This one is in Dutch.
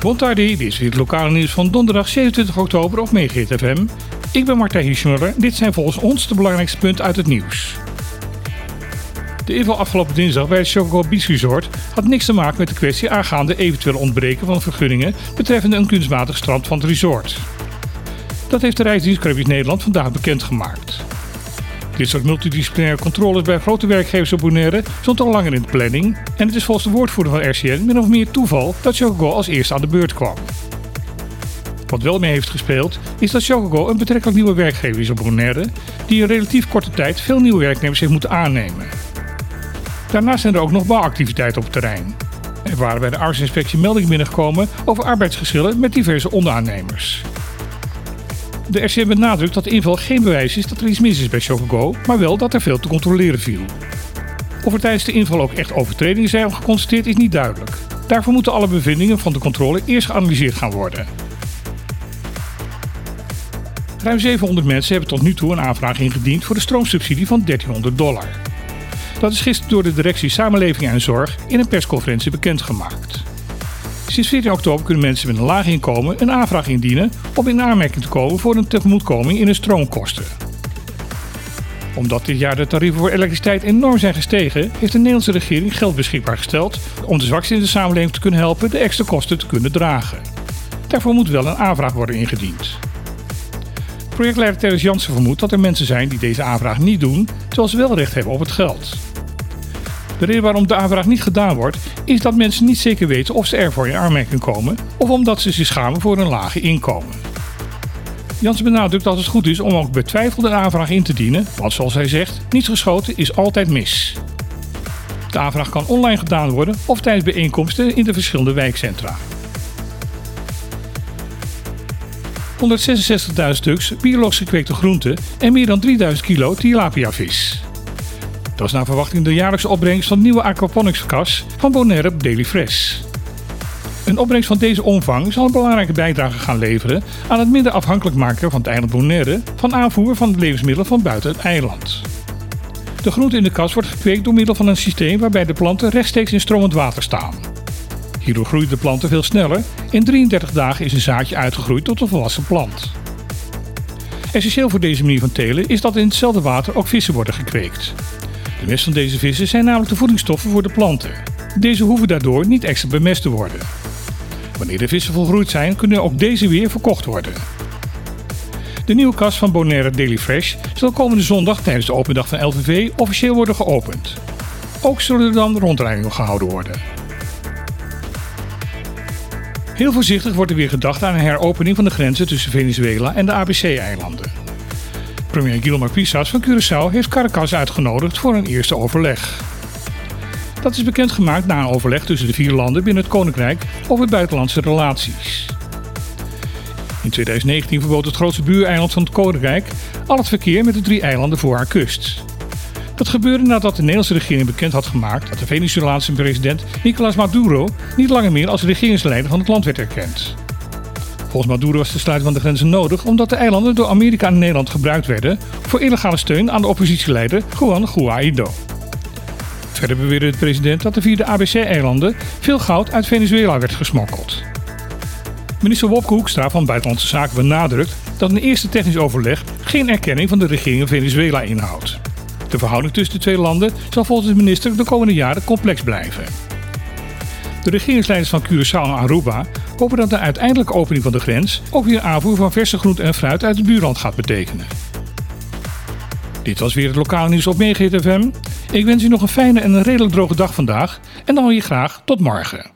Bontardi, dit is het lokale nieuws van donderdag 27 oktober op Megahit FM. Ik ben Martijn Hiesmuller. Dit zijn volgens ons de belangrijkste punten uit het nieuws. De inval afgelopen dinsdag bij het Choco Beach Resort had niks te maken met de kwestie aangaande eventueel ontbreken van vergunningen betreffende een kunstmatig strand van het resort. Dat heeft de Rijksdienst Nederland vandaag bekendgemaakt. Dit soort multidisciplinaire controles bij grote werkgevers op Bonaire stond al langer in de planning en het is volgens de woordvoerder van RCN min of meer toeval dat Chocogo als eerste aan de beurt kwam. Wat wel mee heeft gespeeld is dat Chocogo een betrekkelijk nieuwe werkgever is op Bonaire die in relatief korte tijd veel nieuwe werknemers heeft moeten aannemen. Daarnaast zijn er ook nog bouwactiviteiten op het terrein. Er waren bij de arbeidsinspectie meldingen binnengekomen over arbeidsgeschillen met diverse onderaannemers. De RCM benadrukt dat de inval geen bewijs is dat er iets mis is bij Chocogo, maar wel dat er veel te controleren viel. Of er tijdens de inval ook echt overtredingen zijn geconstateerd is niet duidelijk. Daarvoor moeten alle bevindingen van de controle eerst geanalyseerd gaan worden. Ruim 700 mensen hebben tot nu toe een aanvraag ingediend voor de stroomsubsidie van 1300 dollar. Dat is gisteren door de directie Samenleving en Zorg in een persconferentie bekendgemaakt. Sinds 14 oktober kunnen mensen met een laag inkomen een aanvraag indienen om in aanmerking te komen voor een tegemoetkoming in hun stroomkosten. Omdat dit jaar de tarieven voor elektriciteit enorm zijn gestegen, heeft de Nederlandse regering geld beschikbaar gesteld om de zwaksten in de samenleving te kunnen helpen de extra kosten te kunnen dragen. Daarvoor moet wel een aanvraag worden ingediend. Projectleider Teres Jansen vermoedt dat er mensen zijn die deze aanvraag niet doen, terwijl ze wel recht hebben op het geld. De reden waarom de aanvraag niet gedaan wordt, is dat mensen niet zeker weten of ze ervoor in aanmerking komen of omdat ze zich schamen voor een lage inkomen. Jansen benadrukt dat het goed is om ook bij twijfel de aanvraag in te dienen, want zoals hij zegt, niets geschoten is altijd mis. De aanvraag kan online gedaan worden of tijdens bijeenkomsten in de verschillende wijkcentra. 166.000 stuks biologisch gekweekte groenten en meer dan 3000 kilo tilapia-vis. Dat is naar verwachting de jaarlijkse opbrengst van de nieuwe aquaponics-kas van Bonaire Daily Fresh. Een opbrengst van deze omvang zal een belangrijke bijdrage gaan leveren aan het minder afhankelijk maken van het eiland Bonaire van aanvoer van levensmiddelen van buiten het eiland. De groente in de kas wordt gekweekt door middel van een systeem waarbij de planten rechtstreeks in stromend water staan. Hierdoor groeien de planten veel sneller. In 33 dagen is een zaadje uitgegroeid tot een volwassen plant. Essentieel voor deze manier van telen is dat in hetzelfde water ook vissen worden gekweekt. De mest van deze vissen zijn namelijk de voedingsstoffen voor de planten. Deze hoeven daardoor niet extra bemest te worden. Wanneer de vissen volgroeid zijn, kunnen ook deze weer verkocht worden. De nieuwe kas van Bonaire Daily Fresh zal komende zondag tijdens de open dag van LVV officieel worden geopend. Ook zullen er dan rondleidingen gehouden worden. Heel voorzichtig wordt er weer gedacht aan een heropening van de grenzen tussen Venezuela en de ABC-eilanden. Premier Guillermo Pisas van Curaçao heeft Caracas uitgenodigd voor een eerste overleg. Dat is bekendgemaakt na een overleg tussen de vier landen binnen het Koninkrijk over buitenlandse relaties. In 2019 verbood het grootste buureiland van het Koninkrijk al het verkeer met de drie eilanden voor haar kust. Dat gebeurde nadat de Nederlandse regering bekend had gemaakt dat de Venezolaanse president Nicolás Maduro niet langer meer als regeringsleider van het land werd erkend. Volgens Maduro was de sluiting van de grenzen nodig omdat de eilanden door Amerika en Nederland gebruikt werden voor illegale steun aan de oppositieleider Juan Guaido. Verder beweerde de president dat er via de ABC-eilanden veel goud uit Venezuela werd gesmokkeld. Minister Wopke Hoekstra van Buitenlandse Zaken benadrukt dat een eerste technisch overleg geen erkenning van de regering in Venezuela inhoudt. De verhouding tussen de twee landen zal volgens de minister de komende jaren complex blijven. De regeringsleiders van Curaçao en Aruba hopen dat de uiteindelijke opening van de grens ook weer aanvoer van verse groente en fruit uit het buurland gaat betekenen. Dit was weer het lokale nieuws op Megahit FM. Ik wens u nog een fijne en een redelijk droge dag vandaag en dan je graag tot morgen.